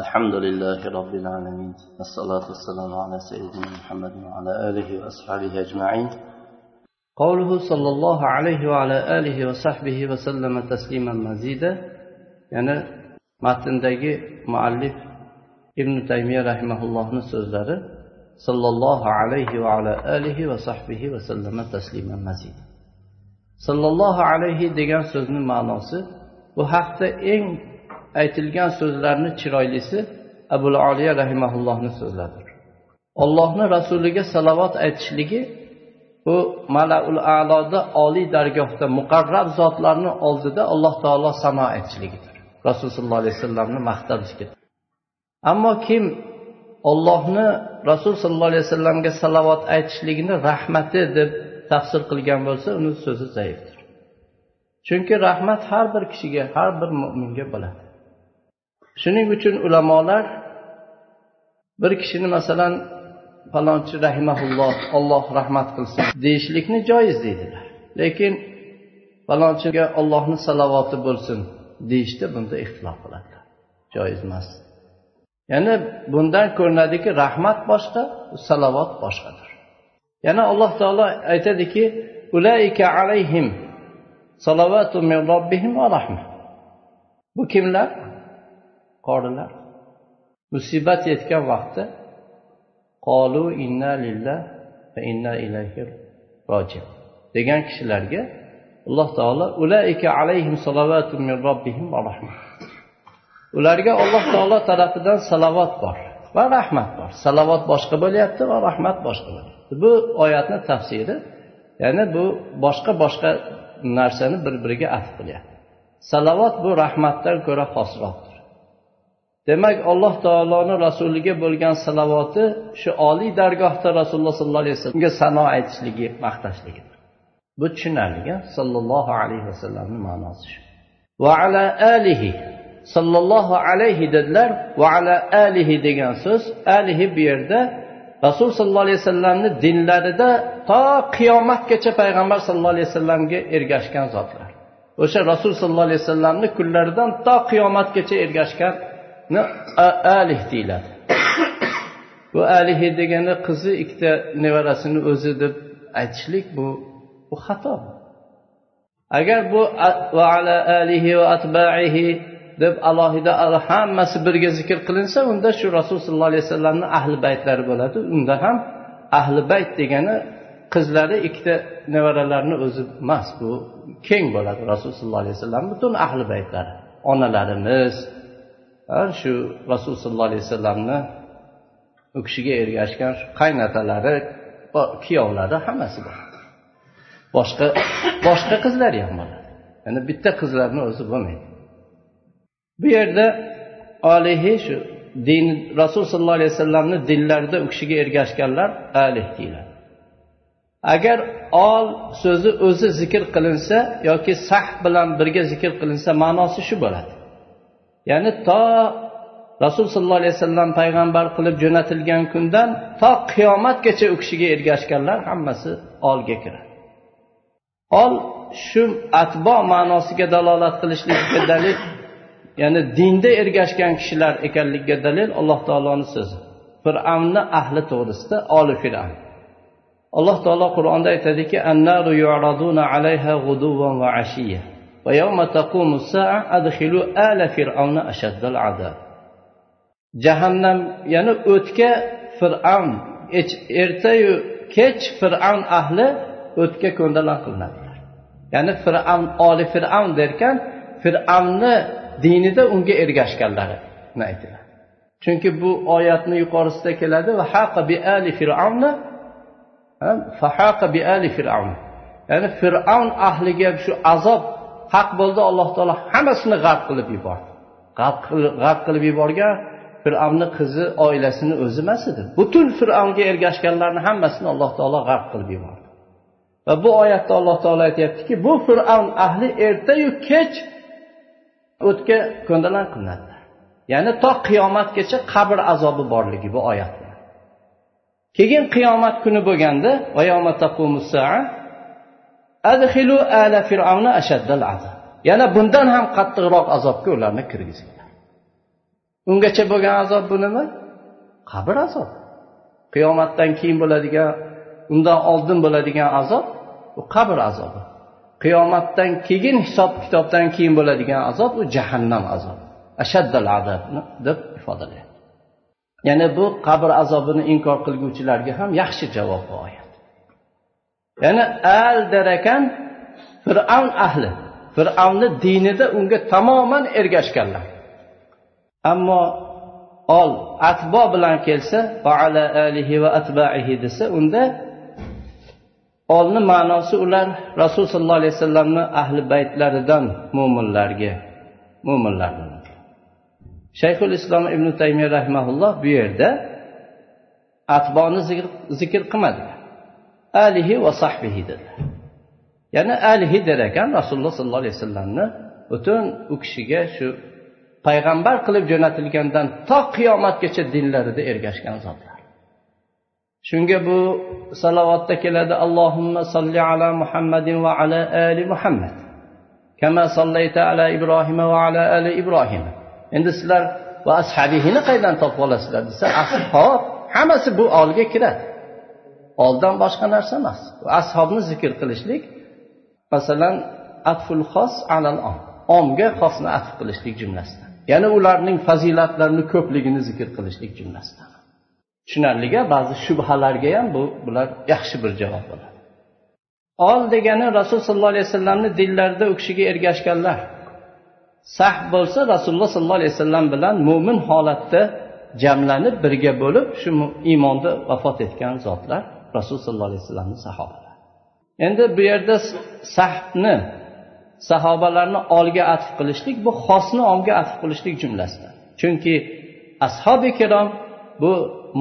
الحمد لله رب العالمين الصلاة والسلام على سيدنا محمد وعلى آله وأصحابه أجمعين. قوله صلى الله عليه وعلى آله وصحبه وسلم تسليما مزيدا يعني ما تندقي معلف ابن تيمية رحمه الله نسوز صلى الله عليه وعلى آله وصحبه وسلم تسليما مزيدا. صلى الله عليه دقان سوزن معناصر وحقت إن aytilgan so'zlarni chiroylisi abu oliya rahimaullohni so'zlaridir. Ollohni rasuliga salovat aytishligi bu malaul aloda oliy dargohda muqarrab zotlarni oldida alloh taolo sano aytishligidir. Rasululloh sollallohu alayhi vasallamni maqtashga ammo kim ollohni rasul sollallohu alayhi vasallamga salovat aytishligini rahmati deb tafsir qilgan bo'lsa uni so'zi zaifdir. Chunki rahmat har bir kishiga har bir mo'minga bo'ladi. Shuning uchun ulamolar bir kishini masalan falonchi rahimaulloh olloh rahmat qilsin deyishlikni joiz deydilar. Lekin falonchiga ollohni salovati bo'lsin deyishda bunda ixtilof qiladilar. Joiz emas. Ya'ni bundan ko'rinadiki rahmat boshqa salovat boshqadir. Yana alloh taolo aytadiki ulaika alayhim salovatu min robbihim va rahma. Bu kimlar? Qorilar. Musibat yetgan vaqtda qolu inna lillah va inna ilayhi roji degan kishilarga alloh taolo ulaika alayhim salovatu min robbihim va rahma. Ularga alloh taolo tarafidan salovat bor va rahmat bor. Salovat boshqa bo'lyapti va rahmat boshqa bo'lyapti. Bu oyatni tafsiri ya'ni bu boshqa boshqa narsani bir biriga atf qilyapti salovat bu rahmatdan ko'ra xosroq demak alloh taoloni rasuliga bo'lgan salovati shu oliy dargohda rasululloh sollallohu alayhi vasallamga sano aytishligi maqtashligidir bu tushunarli sollallohu alayhi vasallamni ma'nosi shu. Va ala alihi sollallohu alayhi dedilar va ala alihi degan so'z alihi bu yerda rasul sollallohu alayhi vasallamni dinlarida to qiyomatgacha payg'ambar sallallohu alayhi vasallamga ergashgan zotlar. O'sha rasul sollallohu alayhi vasallamni kunlaridan to qiyomatgacha ergashgan alih deyiladi. Bu alihi degani qizi ikkita nevarasini o'zi deb aytishlik bu bu xato. Agar bu va ala alihi va atbaihi deb alohida hammasi birga zikr qilinsa unda shu rasul sollallohu alayhi vasallamni ahli baytlari bo'ladi. Unda ham ahli bayt degani qizlari ikkita nevaralarini o'zi emas bu keng bo'ladi. Rasul sollallohu alayhi vasallam butun ahli baytlari onalarimiz shu rasul sollallohu alayhi vasallamni u kishiga ergashgan shu qaynotalari kuyovlari hammasi bor. Boshqa boshqa qizlari ham bo'ladi ya'ni bitta qizlarni o'zi bo'lmaydi. Bu yerda olihi shu din rasul sollallohu alayhi vasallamni dinlarida u kishiga ergashganlar alih deyiladi. Agar ol so'zi o'zi zikr qilinsa yoki sah bilan birga zikr qilinsa ma'nosi shu bo'ladi. Ya'ni to rasul sollallohu alayhi vasallam payg'ambar qilib jo'natilgan kundan to qiyomatgacha u kishiga ergashganlar hammasi olga kiradi. Ol shu atbo ma'nosiga dalolat qilishlikka dalil ya'ni dinda ergashgan kishilar ekanligiga dalil alloh taoloni so'zi. Fir'avnni ahli to'g'risida oli fir'avn. Alloh taolo qur'onda aytadiki va yawma adkhilu ala ashaddal adab jahannam ya'ni o'tga fir'avn ertayu kech fir'avn ahli o'tga ko'ndalang qilinadilar. Ya'ni fir'avn oli fir'avn derkan fir'avnni dinida unga ergashganlarini aytiladi. Chunki bu oyatni yuqorisida keladi va haqa bi ali fir'avna fahaqa bi ali fir'avn ya'ni fir'avn ahliga shu azob haq bo'ldi alloh taolo hammasini g'arq qilib yubordi. G'arq qilib yuborgan fir'avnni qizi oilasini o'zi emas edi. Butun fir'avnga ergashganlarni hammasini alloh taolo g'arq qilib yubordi. Va bu oyatda alloh taolo aytyaptiki bu fir'avn ahli ertayu kech o'tga ko'ndalang qilinadilar ya'ni to qiyomatgacha qabr azobi borligi bu oyatda. Keyin qiyomat kuni bo'lganda yana bundan ham qattiqroq azobga ularni kirgizinglar. Ungacha bo'lgan azob bu nima? Qabr azob. Qiyomatdan keyin bo'ladigan undan oldin bo'ladigan azob u qabr azobi. Qiyomatdan keyin hisob kitobdan keyin bo'ladigan azob u jahannam azobi. Ashaddal azab deb ifodalayapti ya'ni bu qabr azobini inkor qilguvchilarga ham yaxshi javob bu oyat. Ya'ni al darakan fir'avn ahli. Fir'avnni dinida unga tamoman ergashganlar. Ammo ol atbo bilan kelsa va ala alihi va atbaihi desa unda olni ma'nosi ular rasul sollallohu alayhi vasallamni ahli baytlaridan mo'minlarga mo'minlar shayxul islom ibn taymiya rahmaulloh bu yerda atboni zikr qilmadilar alihi va sahbihi dedi ya'ni alihi der ekan rasululloh sollallohu alayhi vasallamni butun u kishiga shu payg'ambar qilib jo'natilgandan to qiyomatgacha dinlarida ergashgan zotlar. Shunga bu salovatda keladi allohimma solli ala muhammadin va ala ali muhammad kama sollayta ala ibrohima va ala ali ibrohim endi sizlar va ashabihini qayerdan topib olasizlar desa ashob hammasi bu olga kiradi. Oldan boshqa narsa emas. Ashobni zikr qilishlik masalan atful xos alal om. Omga xosni atf qilishlik jumlasida ya'ni ularning fazilatlarini ko'pligini zikr qilishlik jumlasida tushunarliga ba'zi shubhalarga ham bu bular yaxshi bir javob bo'ladi. Ol degani rasul sollallohu alayhi vasallamni dillarida u kishiga ergashganlar. Sah bo'lsa rasululloh sollallohu alayhi vasallam bilan mo'min holatda jamlanib birga bo'lib shu iymonda vafot etgan zotlar. Rasul sollallohu alayhi vasallamni sahobalari. Endi bu yerda sahni sahobalarni olga atf qilishlik bu xosni omga atf qilishlik jumlasida chunki ashobi kirom bu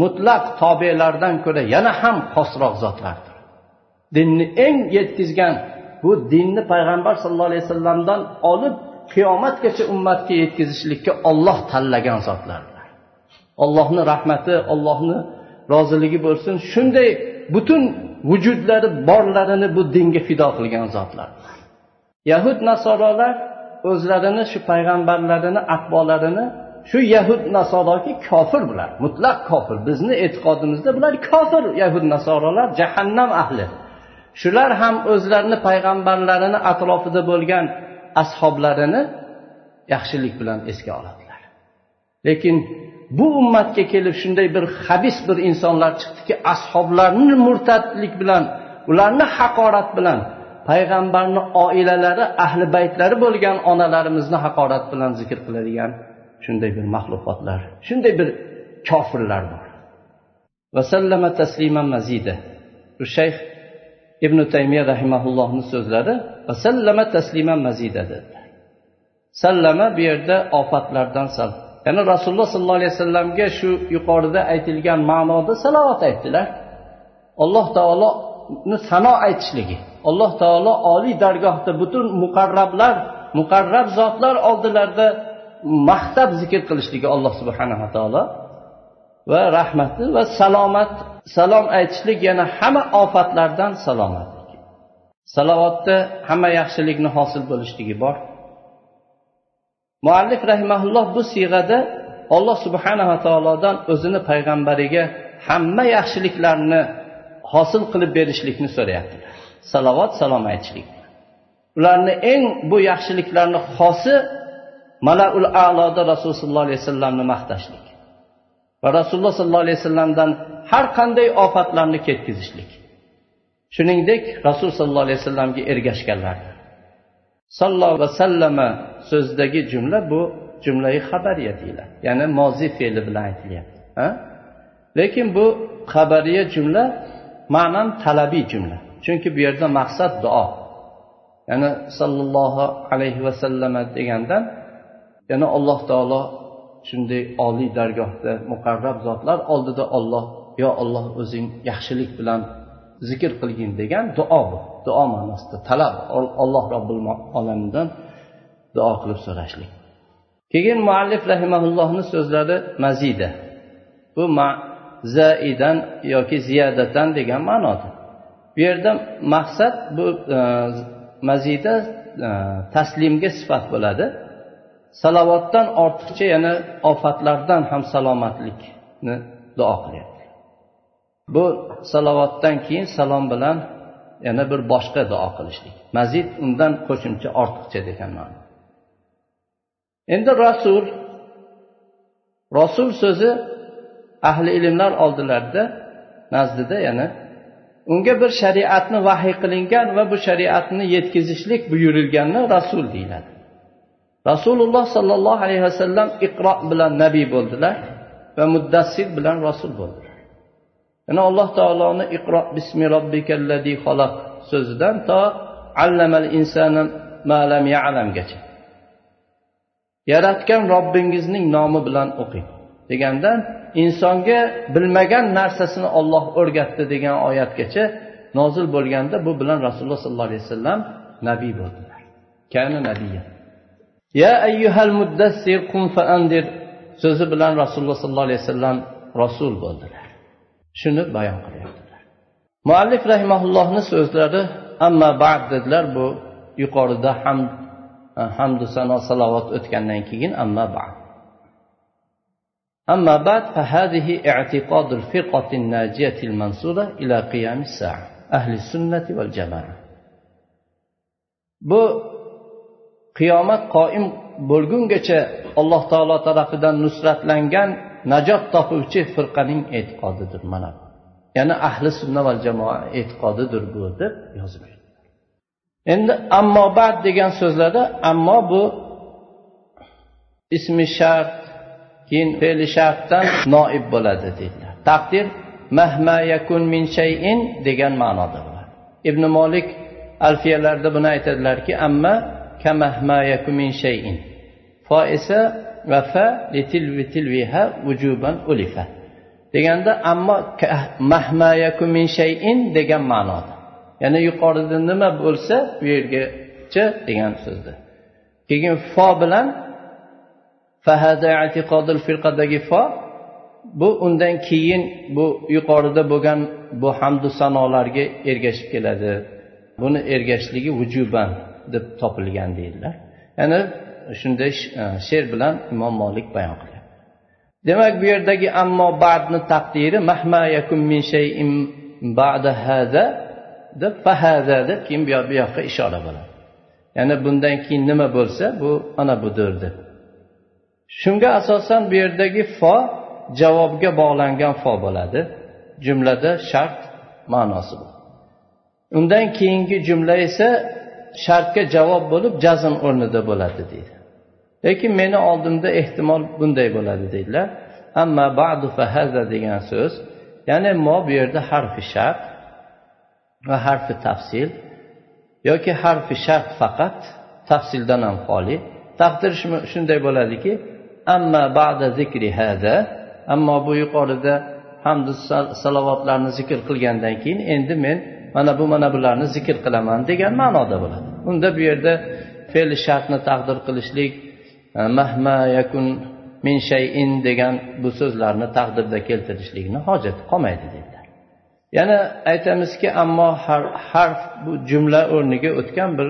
mutlaq tobelardan ko'ra yana ham xosroq zotlardir. Dinni eng yetkazgan bu dinni payg'ambar sallallohu alayhi vasallamdan olib qiyomatgacha ummatga yetkazishlikka olloh tanlagan zotlardir. Allohni rahmati ollohni roziligi bo'lsin. Shunday butun vujudlari borlarini bu dinga fido qilgan zotlar. Yahud nasorolar o'zlarini shu payg'ambarlarini atbolarini shu yahud nasoroki kofir bular mutlaq kofir. Bizni e'tiqodimizda bular kofir yahud nasorolar jahannam ahli. Shular ham o'zlarini payg'ambarlarini atrofida bo'lgan ashoblarini yaxshilik bilan esga oladi. Lekin bu ummatga kelib shunday bir habis bir insonlar chiqdiki ashoblarni murtadlik bilan ularni haqorat bilan payg'ambarni oilalari ahli baytlari bo'lgan onalarimizni haqorat bilan zikr qiladigan shunday bir maxluqotlar shunday bir kofirlar bor. Vasallama tasliman mazida. Bu shayx ibn taymiya rahimaullohni so'zlari vasallama tasliman mazida dedi sallama bu yerda ofatlardan sal ya'ni rasululloh sollallohu alayhi vasallamga shu yuqorida aytilgan ma'noda salovat aytdilar. Alloh taoloni sano aytishligi alloh taolo oliy dargohda butun muqarrablar muqarrab zotlar oldilarida maqtab zikr qilishligi alloh subhanava taolo va rahmati va salomat salom aytishlik yana hamma ofatlardan salomatlik salovatda hamma yaxshilikni hosil bo'lishligi bor. Muallif rahimaulloh bu siyg'ada olloh subhanava taolodan o'zini payg'ambariga hamma yaxshiliklarni hosil qilib berishlikni so'rayaptilar salovat salom aytishlik. Ularni eng bu yaxshiliklarni xosi malaul aloda rasululloh sollallohu alayhi vasallamni maqtashlik va rasululloh sollallohu alayhi vasallamdan har qanday ofatlarni ketkazishlik. Shuningdek rasul sollallohu alayhi vasallamga ergashganlar. Sallallohu vasallama so'zidagi jumla bu jumlai xabariya deyiladi. Ya'ni mozi fe'li bilan aytilyapti. Lekin bu xabariya jumla ma'nan talabiy jumla. Chunki bu yerda maqsad duo. Ya'ni sollallohu alayhi vasallam degandan yana alloh taolo shunday oliy dargohda muqarrab zotlar oldida olloh yo olloh o'zing yaxshilik bilan zikr qilgin degan duo bu. Duo ma'nosida talab. Alloh robbil olamdan duo qilib so'rashlik. Keyin muallif rahimaullohni so'zlari mazida. Bu ma zaidan yoki ziyadatan degan ma'noda. Bu yerda maqsad bu e, mazida e, taslimga sifat bo'ladi. Salovatdan ortiqcha yana ofatlardan ham salomatlikni duo qilyapti. Bu salovatdan keyin salom bilan yana bir boshqa duo qilishlik. Mazid undan qo'shimcha ortiqcha degan ma'no. Endi rasul rasul so'zi ahli ilmlar oldilarida nazdida yana unga bir shariatni vahiy qilingan va bu shariatni yetkazishlik buyurilganni rasul deyiladi. Rasululloh sollallohu alayhi vasallam iqro bilan nabiy bo'ldilar va muddassir bilan rasul bo'ldilar. Yana alloh taoloni iqro bismi robbikalladzi xalaq so'zidan to allamal insana malam ya'lamgacha. Yaratgan robbingizning nomi bilan o'qing. Deganda insonga bilmagan narsasini olloh o'rgatdi degan oyatgacha nozil bo'lganda bu bilan rasululloh sollallohu alayhi vasallam nabiy bo'ldilar. Kana nabiya ya ayyuhal muddassir qum faandir so'zi bilan rasululloh sollallohu alayhi vasallam rasul bo'ldilar. Shuni bayon qilyaptilar. Muallif rahimaullohni so'zlari amma ba'd dedilar bu yuqorida hamd hamdu sano salovat o'tgandan keyin amma ba'd. أما بعد فهذه اعتقاد الفرقة الناجية ila qiyamis قيام ahli sunnati السنة والجماعة bu qiyomat qoim bo'lgungacha alloh taolo tarafidan nusratlangan najot topuvchi firqaning e'tiqodidir mana ya'ni ahli sunna va jamoa e'tiqodidir bu deb yozgan endi ammo bad degan so'zlarda ammo bu ismi shart keyin fe'li shartdan noib bo'ladi deydilar. Taqdir mahma yakun min shayin degan ma'noda bo'ladi. Ibn molik alfiyalarda buni aytadilarki amma kamahma yakun min shayin. Fo esa va fa litilviha vujuban ulifa. Deganda ammo mahma yakun min shayin degan ma'noda. Ya'ni yuqorida nima bo'lsa bu yergacha degan so'zda. Keyin fo bilan firqadagi fo bu undan keyin bu yuqorida bo'lgan bu hamdu sanolarga ergashib keladi. Buni ergashishligi vujuban deb topilgan deydilar. Ya'ni shunday e, she'r bilan imom molik bayon qilgan. Demak bu yerdagi ammo badni taqdiri mahma yakun min shayin ba'da hada deb fahaza deb keyin bu yoqqa ishora bo'ladi. Ya'ni bundan keyin nima bo'lsa bu ana budir deb. Shunga asosan bu yerdagi fo javobga bog'langan fo bo'ladi. Jumlada shart ma'nosi bor undan keyingi jumla esa shartga javob bo'lib jazm o'rnida bo'ladi deydi. Lekin meni oldimda ehtimol bunday bo'ladi deydilar. Amma badu fahaza degan so'z ya'ni mo bu yerda harfi shart va harfi tafsil yoki harfi shart faqat tafsildan ham xoli. Taqdir shunday bo'ladiki amma ba'da zikri hada ammo bu yuqorida hamdu salovatlarni zikr qilgandan keyin endi men mana bu mana bularni zikr qilaman degan ma'noda bo'ladi. Unda bu yerda fe'li shartni taqdir qilishlik mahma yakun min shayin degan bu so'zlarni taqdirda keltirishlikni hojati qolmaydi deydi. Yana aytamizki ammo harf bu jumla o'rniga o'tgan bir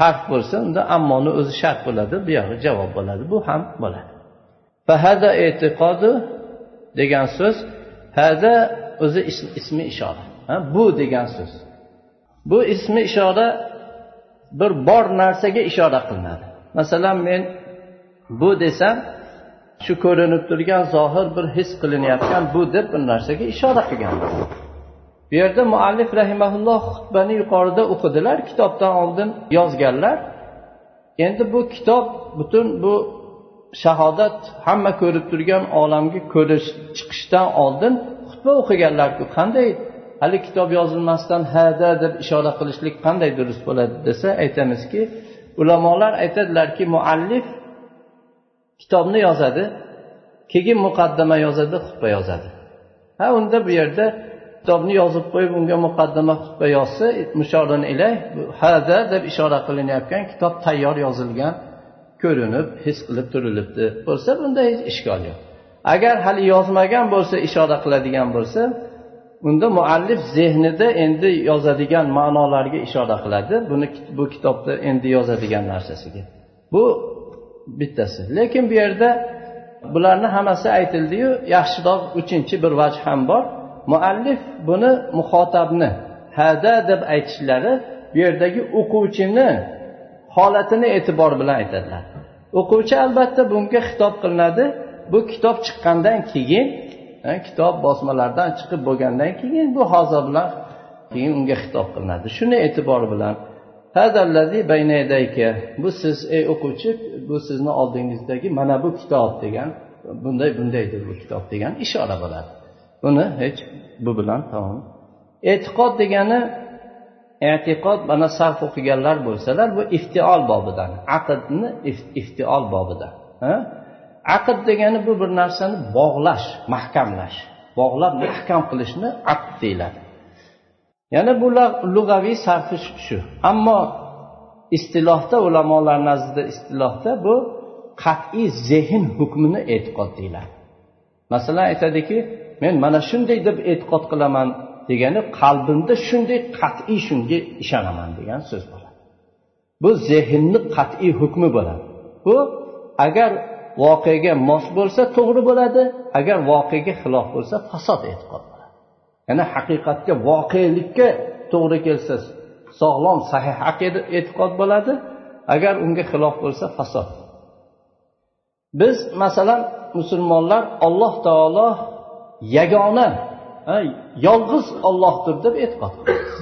harf bo'lsa unda ammoni o'zi shart bo'ladi buyog'i javob bo'ladi bu ham bo'ladi. Fahada e'tiqodi degan so'z hada o'zi ismi ishora bu degan so'z. Bu ismi ishora bir bor narsaga ishora qilinadi. Masalan men bu desam shu ko'rinib turgan zohir bir his qilinayotgan bu deb bir narsaga ishora qilgan bu yerda muallif rahimaulloh xutbani yuqorida o'qidilar. Kitobdan oldin yozganlar. Endi bu kitob butun bu shahodat hamma ko'rib turgan olamga ko'rish chiqishdan oldin xutba o'qiganlarku qanday hali kitob yozilmasdan hada deb ishora qilishlik qanday durust bo'ladi desa aytamizki ulamolar aytadilarki muallif kitobni yozadi keyin muqaddama yozadi xutba yozadi. Ha unda bu yerda kitobni yozib qo'yib unga muqaddama xutba yozsa mushorin ilay hada deb ishora qilinayotgan kitob tayyor yozilgan ko'rinib his qilib turilibdi. Bo'lsa bunda hech ishkol yo'q. Agar hali yozmagan bo'lsa ishora qiladigan bo'lsa unda muallif zehnida endi yozadigan ma'nolarga ishora qiladi. Buni bu kitobda endi yozadigan narsasiga. Bu bittasi. Lekin bu yerda bularni hammasi aytildiyu yaxshiroq uchinchi bir vaj ham bor. Muallif buni muxotabni hada deb aytishlari bu yerdagi o'quvchini holatini e'tibor bilan aytadilar. O'quvchi albatta bunga xitob qilinadi. Bu kitob chiqqandan keyin kitob bosmalardan chiqib bo'lgandan keyin bu hozir bilan keyin unga xitob qilinadi. Shuni e'tibor bilan bu siz ey o'quvchi bu sizni oldingizdagi mana bu kitob degan bunday bundaydir bu kitob degan ishora bo'ladi. Uni hech bu bilan tamom. E'tiqod degani e'tiqod mana sarf o'qiganlar bo'lsalar bu iftiol bobidan aqdni iftiol bobidan aqd degani bu bir narsani bog'lash mahkamlash bog'lab mahkam qilishni aqd deyiladi. Yana bu lug'aviy sarfi shu. Ammo istilohda ulamolar nazdida istilohda bu qat'iy zehn hukmini e'tiqod deyiladi. Masalan aytadiki men mana shunday deb e'tiqod qilaman degani qalbimda shunday qat'iy shunga ishonaman degan so'z bo'ladi. Bu zehnni qat'iy hukmi bo'ladi. Bu agar voqeaga mos bo'lsa to'g'ri bo'ladi agar voqeaga xilof bo'lsa fasod e'tiqod bo'ladi. Ya'ni haqiqatga voqelikka to'g'ri kelsa sog'lom sahih aqida e'tiqod bo'ladi agar unga xilof bo'lsa fasod. Biz masalan musulmonlar alloh taolo yagona yolg'iz ollohdir deb e'tiqod qilamiz.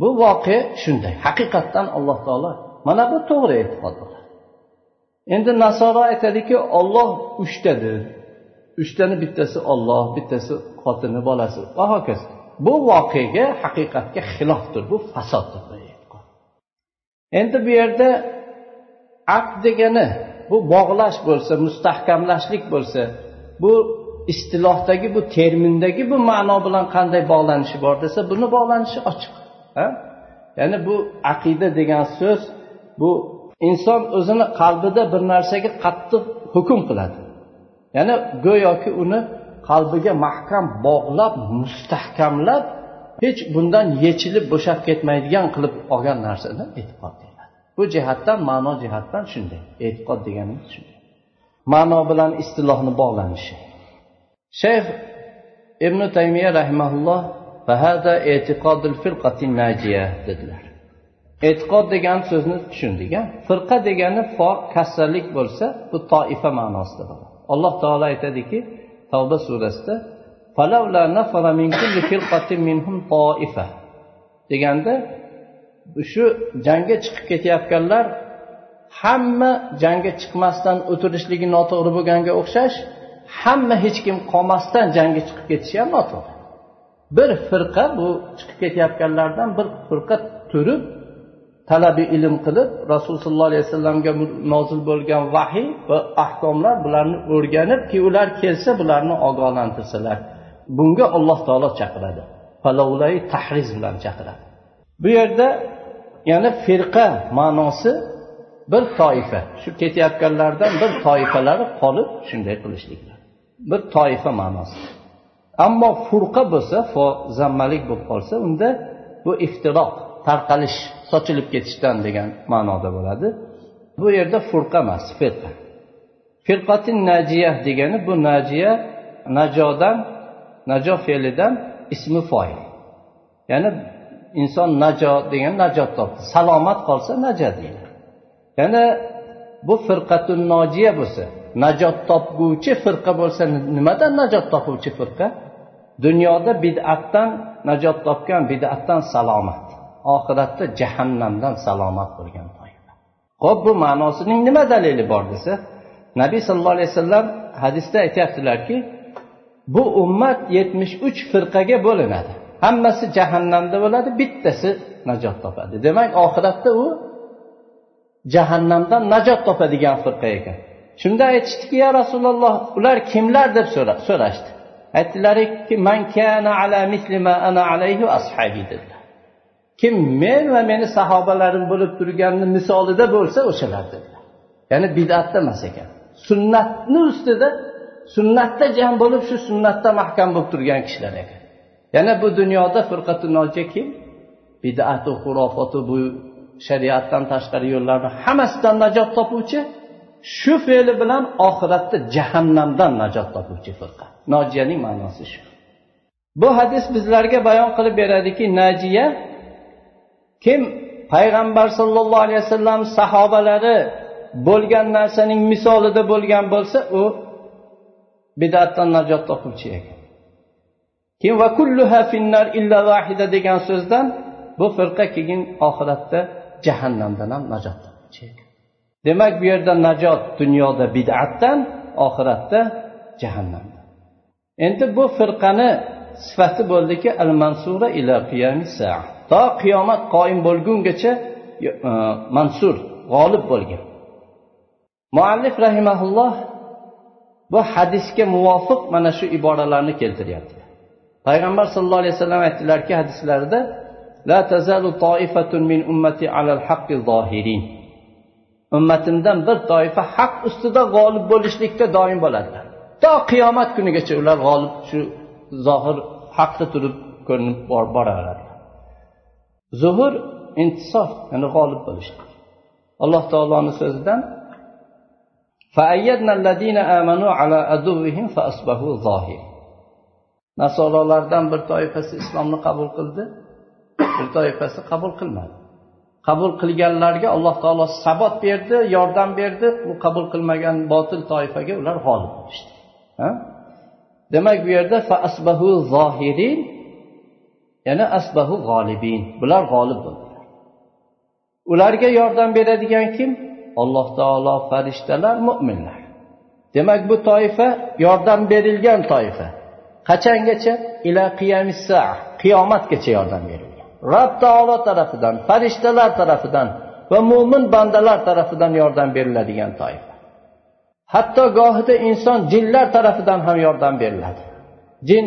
Bu voqea shunday. Haqiqatdan alloh taolo mana bu to'g'ri e'tiqod endi nasoro aytadiki olloh uchtadir. Uchtani bittasi olloh bittasi xotini bolasi. Va hokazo. Bu voqeaga haqiqatga xilofdir bu fasoddir endi bu yerda aqd degani bu bog'lash bo'lsa mustahkamlashlik bo'lsa bu istilohdagi bu termindagi bu ma'no bilan qanday bog'lanishi bor desa buni bog'lanishi ochiq ya'ni bu aqida degan so'z bu inson o'zini qalbida bir narsaga qattiq hukm qiladi. Ya'ni go'yoki uni qalbiga mahkam bog'lab mustahkamlab hech bundan yechilib bo'shab ketmaydigan qilib olgan narsani e'tiqod deyiladi bu jihatdan ma'no jihatdan shunday. E'tiqod deganimiz shunday. Ma'no bilan istilohni bog'lanishi. Shayx ibn taymiya rahimaulloh fahada e'tiqodil firqati najiya dedilar. E'tiqod degan so'zni tushundik a firqa degani fo kassalik bo'lsa bu toifa ma'nosida bo'ladi. Alloh taolo aytadiki tavba surasida deganda shu jangga chiqib ketayotganlar hamma jangga chiqmasdan o'tirishligi noto'g'ri bo'lganga o'xshash hamma hech kim qolmasdan jangga chiqib ketishi ham noto'g'ri. Bir firqa bu chiqib ketayotganlardan bir firqa turib talabi ilm qilib rasululloh sollallohu alayhi vasallamga nozil bo'lgan vahiy va ahkomlar bularni o'rganibki ular kelsa bularni ogohlantirsalar. Bunga alloh taolo chaqiradi. Palovlai tahriz bilan chaqiradi. Bu yerda yana firqa ma'nosi bir toifa. Shu ketayotganlardan bir toifalari qolib shunday qilishliklar bir toifa ma'nosi. Ammo furqa bo'lsa fo zammalik bo'lib qolsa unda bu iftiroq tarqalish sochilib ketishdan degan ma'noda bo'ladi. Bu yerda furqa emas firqa. Firqatin najiya degani bu najiya najodan najo fe'lidan ismi foil. Ya'ni inson najo degan najot topdi. Salomat qolsa naja deyiladi yana bu firqatun nojiya bo'lsa najot topguvchi firqa bo'lsa nimadan najot topuvchi firqa? Dunyoda bid'atdan najot topgan bid'atdan salomat oxiratda jahannamdan salomat bo'lgan toifa. Ho'p bu ma'nosining nima dalili bor desa nabiy sallallohu alayhi vasallam hadisda aytyaptilarki bu ummat yetmish uch firqaga bo'linadi. Hammasi jahannamda bo'ladi bittasi najot topadi. Demak oxiratda u jahannamdan najot topadigan firqa ekan. Shunda aytishdiki ya rasululloh ular kimlar? deb so'rashdi. Aytdilarki man kana ala misli ma ana alayhi ashabi dedilar. Kim men va meni sahobalarim bo'lib turganni misolida bo'lsa o'shalar dedilar. Ya'ni bidatda emas ekan. Sunnatni ustida sunnatda jam bo'lib shu sunnatda mahkam bo'lib turgan kishilar ekan. Yana bu dunyoda firqatu noja kim? Bidatu xurofotu bu shariatdan tashqari yo'llarni hammasidan najot topuvchi shu fe'li bilan oxiratda jahannamdan najot topuvchi firqa. Nojiyaning ma'nosi shu. Bu hadis bizlarga bayon qilib beradiki najiya kim? Payg'ambar sollallohu alayhi vasallam sahobalari bo'lgan narsaning misolida bo'lgan bo'lsa u bidatdan najot topuvchi ekan keyin va kulluha finnar illa vahida degan so'zdan bu firqa keyin oxiratda jahannamdan ham najot topuvchi ekan demak bu yerda najot dunyoda bid'atdan oxiratda jahannamdan endi bu firqani sifati bo'ldiki al mansura ila qiyomis to qiyomat qoyim bo'lgungacha e, mansur g'olib bo'lgan. Muallif rahimaulloh bu hadisga muvofiq mana shu iboralarni keltiryapti. Payg'ambar sallallohu alayhi vasallam aytdilarki hadislarida la tazalu toifatun min ummati alal haqqi zohirin ummatimdan bir toifa haq ustida g'olib bo'lishlikda doim bo'ladilar to qiyomat kunigacha ular g'olib shu zohir haqda turib ko'rinib boraveradi. Zuhur intisof ya'ni g'olib bo'lish alloh taoloni so'zidan nasorolardan bir toifasi islomni qabul qildi bir toifasi qabul qilmadi. Qabul qilganlarga alloh taolo sabot berdi yordam berdi. U qabul qilmagan botil toifaga ular g'olib bo'lishdi. Demak bu yerda asbahu zohirin ya'ni asbahu g'olibin. Bular g'olib bo'ldilar. Ularga yordam beradigan kim? Alloh taolo farishtalar mo'minlar demak bu toifa yordam berilgan toifa. Qachongacha? Ila qiyamissa qiyomatgacha yordam berildi rob taolo tarafidan farishtalar tarafidan va mo'min bandalar tarafidan yordam beriladigan toifa. Hatto gohida inson jinlar tarafidan ham yordam beriladi. Jin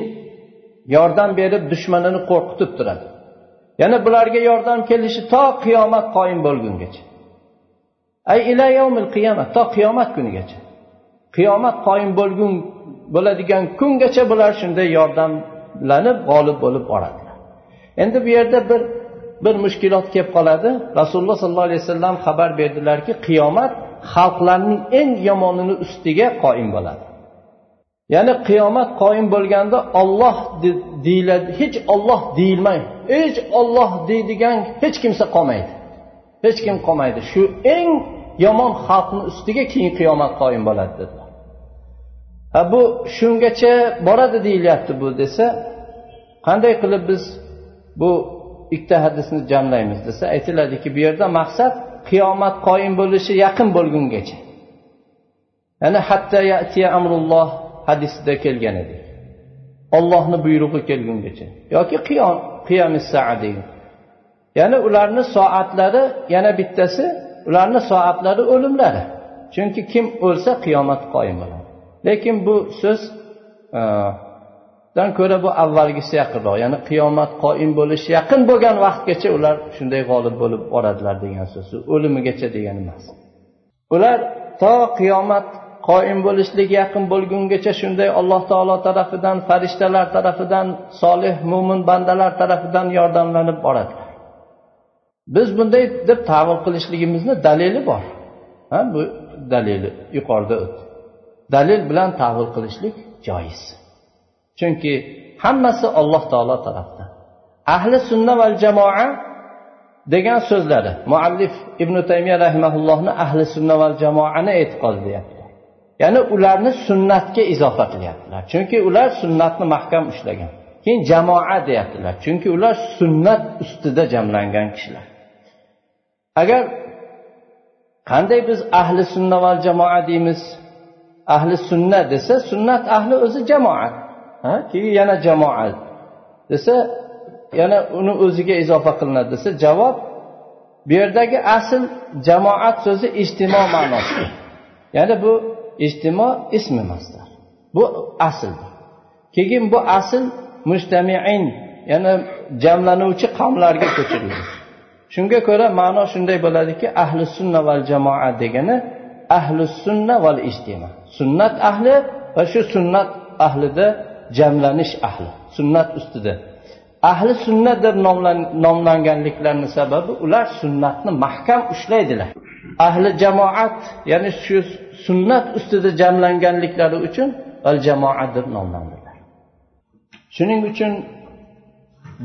yordam berib dushmanini qo'rqitib turadi. Yana bularga yordam kelishi to qiyomat qoyim bo'lgungacha. Ay ila yawmil qiyomat to qiyomat kunigacha. Qiyomat qoyim bo'lgun bo'ladigan kungacha bular shunday yordamlanib g'olib bo'lib boradilar endi bu yerda bir bir mushkulot kelib qoladi. Rasululloh sollallohu alayhi vasallam xabar berdilarki qiyomat xalqlarning eng yomonini ustiga qoyim bo'ladi. Ya'ni qiyomat qoyim bo'lganda olloh deyiladi hech olloh deyilmay hech olloh deydigan hech kimsa qolmaydi. Hech kim qolmaydi. Shu eng yomon xalqni ustiga keyin qiyomat qoyim bo'ladi dedilar. Ha bu shungacha boradi deyilyapti bu desa qanday qilib biz bu ikkita hadisni jamlaymiz desa aytiladiki bu yerda maqsad qiyomat qoyim bo'lishi yaqin bo'lgungacha. Ya'ni hatta yatiya amrulloh hadisida kelgan edi. Ollohni buyrug'i kelgungacha. Yoki qiyom qiyomissaa ya'ni ularni soatlari yana bittasi ularni soatlari o'limlari. Chunki kim o'lsa qiyomat qoyim bo'ladi. Lekin bu so'z dan ko'ra bu avvalgisi yaqinroq ya'ni qiyomat qoim bo'lishi yaqin bo'lgan vaqtgacha ular shunday g'olib bo'lib boradilar degan so'z o'limigacha degani emas. Ular to qiyomat qoim bo'lishlik yaqin bo'lgungacha shunday alloh taolo tarafidan farishtalar tarafidan solih mo'min bandalar tarafidan yordamlanib boradilar. Biz bunday deb tavil qilishligimizni dalili bor. Ha bu dalili yuqorida o'tdi. Dalil bilan tavil qilishlik joiz. Chunki hammasi alloh taolo tarafdan. Ahli sunna val jamoa degan so'zlari muallif ibn taymiya rahimaullohni ahli sunna val jamoani e'tiqodi deyapti ya'ni ularni sunnatga izofa qilyaptilar. Chunki ular sunnatni mahkam ushlagan. Keyin jamoa deyaptilar. Chunki ular sunnat ustida jamlangan kishilar. Agar qanday biz ahli sunna val jamoa deymiz ahli sunna desa sunnat ahli o'zi jamoa. Ha? Keyin yana jamoat desa yana uni o'ziga izofa qilinadi. Desa javob bu yerdagi asl jamoat so'zi ijtimo ma'nosida ya'ni bu ijtimo ism emasdir. Bu asl keyin bu asl mujtamiin ya'ni jamlanuvchi qavmlarga ko'chirildi shunga ko'ra ma'no shunday bo'ladiki ahli sunna val jamoa degani ahli sunna val ijtimo. Sunnat ahli va shu sunnat ahlida jamlanish ahli sunnat ustida. Ahli sunnat deb nomlanganliklarini sababi ular sunnatni mahkam ushlaydilar. Ahli jamoat ya'ni shu sunnat ustida jamlanganliklari uchun al jamoat deb nomlandilar. Shuning uchun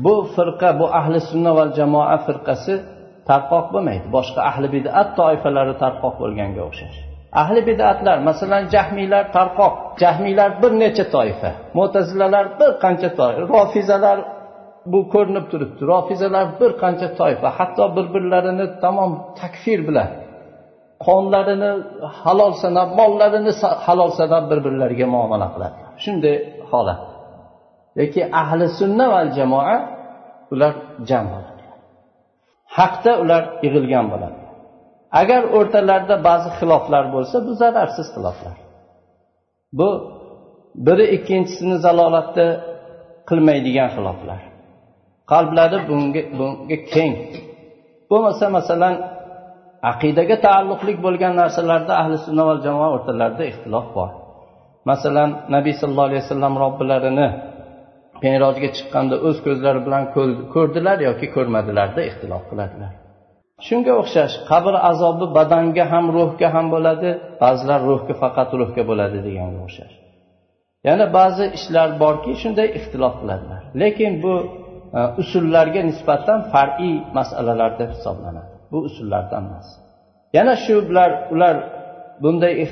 bu firqa bu ahli sunna va jamoa firqasi tarqoq bo'lmaydi. Boshqa ahli bidat toifalari tarqoq bo'lganga o'xshash. Ahli bidatlar masalan jahmiylar tarqoq jahmiylar bir necha toifa mo'tazilalar bir qancha toifa rofizalar bu ko'rinib turibdi rofizalar bir qancha toifa hatto bir birlarini tamom takfir bilan qonlarini halol sanab mollarini halol sanab bir birlariga muomala qiladi. Shunday holat. Lekin ahli sunna va jamoa ular jam bo'ladi. Haqda ular yig'ilgan bo'ladi. Agar o'rtalarida ba'zi xiloflar bo'lsa bu zararsiz xiloflar. Bu biri ikkinchisini zalolatda qilmaydigan xiloflar. Qalblari bunga bunga keng. Bo'lmasa masalan aqidaga taalluqli bo'lgan narsalarda ahli sunna va jamoa o'rtalarida ixtilof bor. Masalan nabiy sallallohu alayhi vasallam robbilarini merojga chiqqanda o'z ko'zlari bilan ko'rdilar yoki ko'rmadilarda ixtilof qiladilar. Shunga o'xshash qabr azobi badanga ham ruhga ham bo'ladi ba'zilar ruhga faqat ruhga bo'ladi deganga o'xshash. Yana ba'zi ishlar borki shunday ixtilof qiladilar. Lekin bu e, usullarga nisbatan far'iy masalalar deb hisoblanadi. Bu usullardan emas. Yana shu bilar ular bunday e,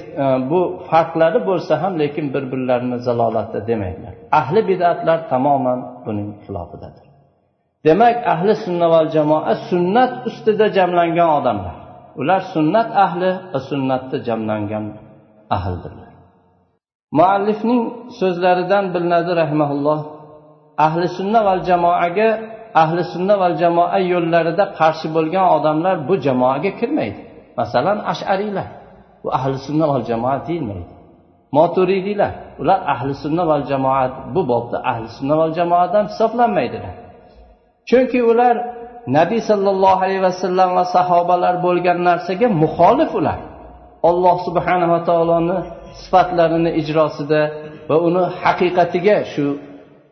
bu farqlari bo'lsa ham lekin bir birlarini zalolatda demaydilar. Ahli bidatlar tamoman buning xilofidadir. Demak ahli sunna val jamoa sunnat ustida jamlangan odamlar. Ular sunnat ahli va sunnatda jamlangan ahldirlar. Muallifning so'zlaridan bilinadi rahmaulloh ahli sunna val jamoaga ahli sunna val jamoa yo'llarida qarshi bo'lgan odamlar bu jamoaga kirmaydi. Masalan ashariylar. Bu ahli sunna val jamoa deyilmaydi. Moturidiylar. Ular ahli sunna val jamoa bu bobda ahli sunna val jamoadan hisoblanmaydilar. Chunki ular nabiy sollallohu alayhi vasallam va sahobalar bo'lgan narsaga muxolif ular. Alloh subhanava taoloni sifatlarini ijrosida va uni haqiqatiga shu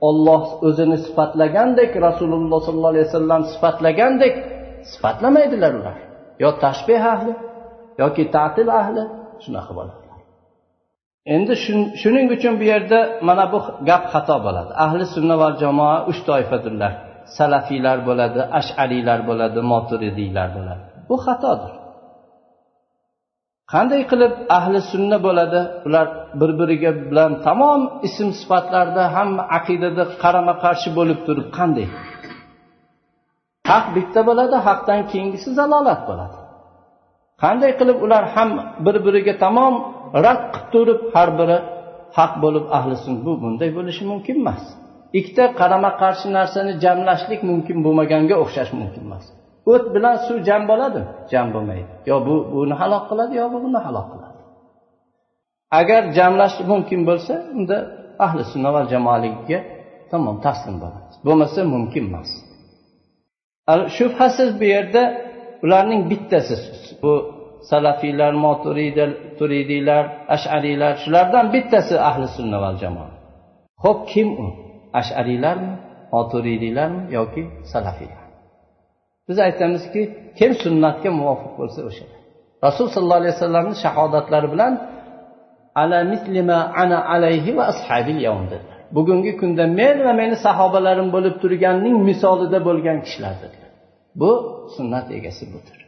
olloh o'zini sifatlagandek rasululloh sollallohu alayhi vasallam sifatlagandek sifatlamaydilar ular. Yo tashbeh ahli yoki ta'til ahli shunaqa bo'ladi endi shuning uchun bu yerda mana bu gap xato bo'ladi. Ahli sunna va jamoa uch toifadirlar. Salafiylar bo'ladi ashariylar bo'ladi moturidiylar bo'ladi. Bu xatodir. Qanday qilib ahli sunna bo'ladi? Ular bir biriga bilan tamom ism sifatlarda hamma aqidada qarama qarshi bo'lib turib qanday? Haq bitta bo'ladi haqdan keyingisi zalolat bo'ladi. Qanday qilib ular ham bir biriga tamom rad qilib turib har biri haq bo'lib ahli sun bu bunday bo'lishi mumkin emas. Ikkita qarama qarshi narsani jamlashlik mumkin bo'lmaganga o'xshash mumkin emas. O't bilan suv jam bo'ladimi jam bo'lmaydi. Yo bu buni halok qiladi yo bu buni halok qiladi. Agar jamlash mumkin bo'lsa unda ahli sunna va jamoaligiga tamom taslim bo'ladi bo'lmasa mumkin emas. Shubhasiz bu yerda ularning bittasi bu salafiylar moturidiylar ashariylar shulardan bittasi ahli sunna va jamoa. Ho'p kim u? Ashariylarmi oturiylarmi yoki salafiylar? Biz aytamizki kim sunnatga muvofiq bo'lsa o'sha. Rasul sollallohu alayhi vasallamni shahodatlari bilan ala mislima ana alayhi va ashabil yavm dedilar. Bugungi kunda men va meni sahobalarim bo'lib turganning misolida bo'lgan kishilar dedilar. Bu sunnat egasi budir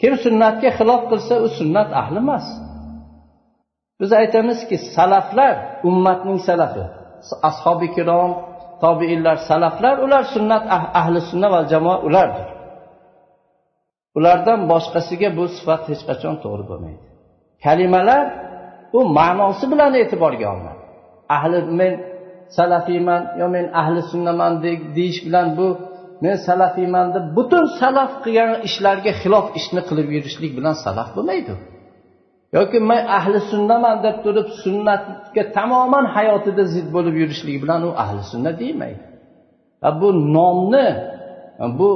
kim sunnatga xilof qilsa u sunnat ahli emas. Biz aytamizki salaflar ummatning salafi. Ashobi kirom tobiinlar salaflar ular sunnat ah-, ahli sunna va jamoa ulardir. Ulardan boshqasiga bu sifat hech qachon to'g'ri bo'lmaydi. Kalimalar u ma'nosi bilan e'tiborga olinadi. Ahli men salafiyman yo men ahli sunnaman deyish bilan bu men salafiyman deb butun salaf qilgan ishlarga xilof ishni qilib yurishlik bilan salaf bo'lmaydi. Yoki men ahli sunnaman deb turib sunnatga tamoman hayotida zid bo'lib yurishligi bilan u ahli sunna deymaydi. Bu nomni bu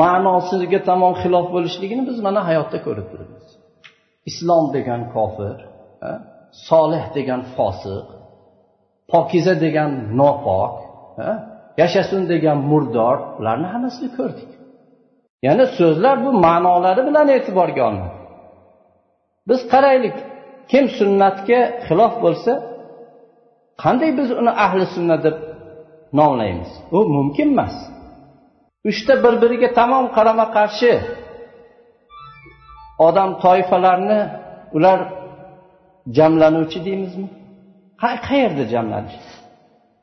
ma'nosiga tamom xilof bo'lishligini biz mana hayotda ko'rib turibmiz. Islom degan kofir solih degan fosiq pokiza degan nopok yashasin degan murdor ularni hammasini ko'rdik. Ya'ni so'zlar bu ma'nolari bilan e'tiborga olinadi. Biz qaraylik kim sunnatga xilof bo'lsa qanday biz uni ahli sunna deb nomlaymiz? U mumkin emas. Uchta bir biriga tamom qarama qarshi odam toifalarni ular jamlanuvchi deymizmi? Qayerda jamlanish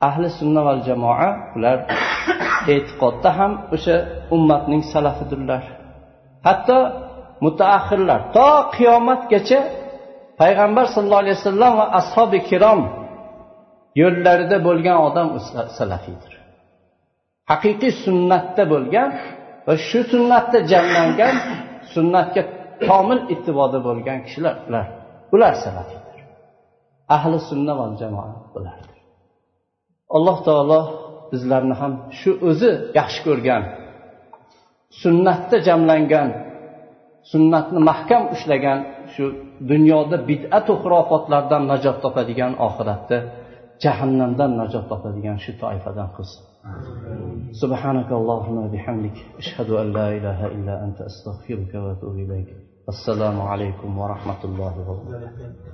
ahli sunna val jamoa ular e'tiqodda ham o'sha ummatning salafidirlar. Hatto mutaaxirlar to qiyomatgacha payg'ambar sallallohu alayhi vasallam va ashobi kirom yo'llarida bo'lgan odam salafiydir haqiqiy sunnatda bo'lgan va shu sunnatda jamlangan sunnatga komil ittiboda bo'lgan kishilar ular ular salafiydir ahli sunna va jamoa bulardir alloh taolo bizlarni ham shu o'zi yaxshi ko'rgan sunnatda jamlangan sunnatni mahkam ushlagan shu dunyoda bid'atu xurofotlardan najot topadigan oxiratda jahannamdan najot topadigan shu toifadan qilsin assalomu alaykum va rahmatullohi va barakatuh.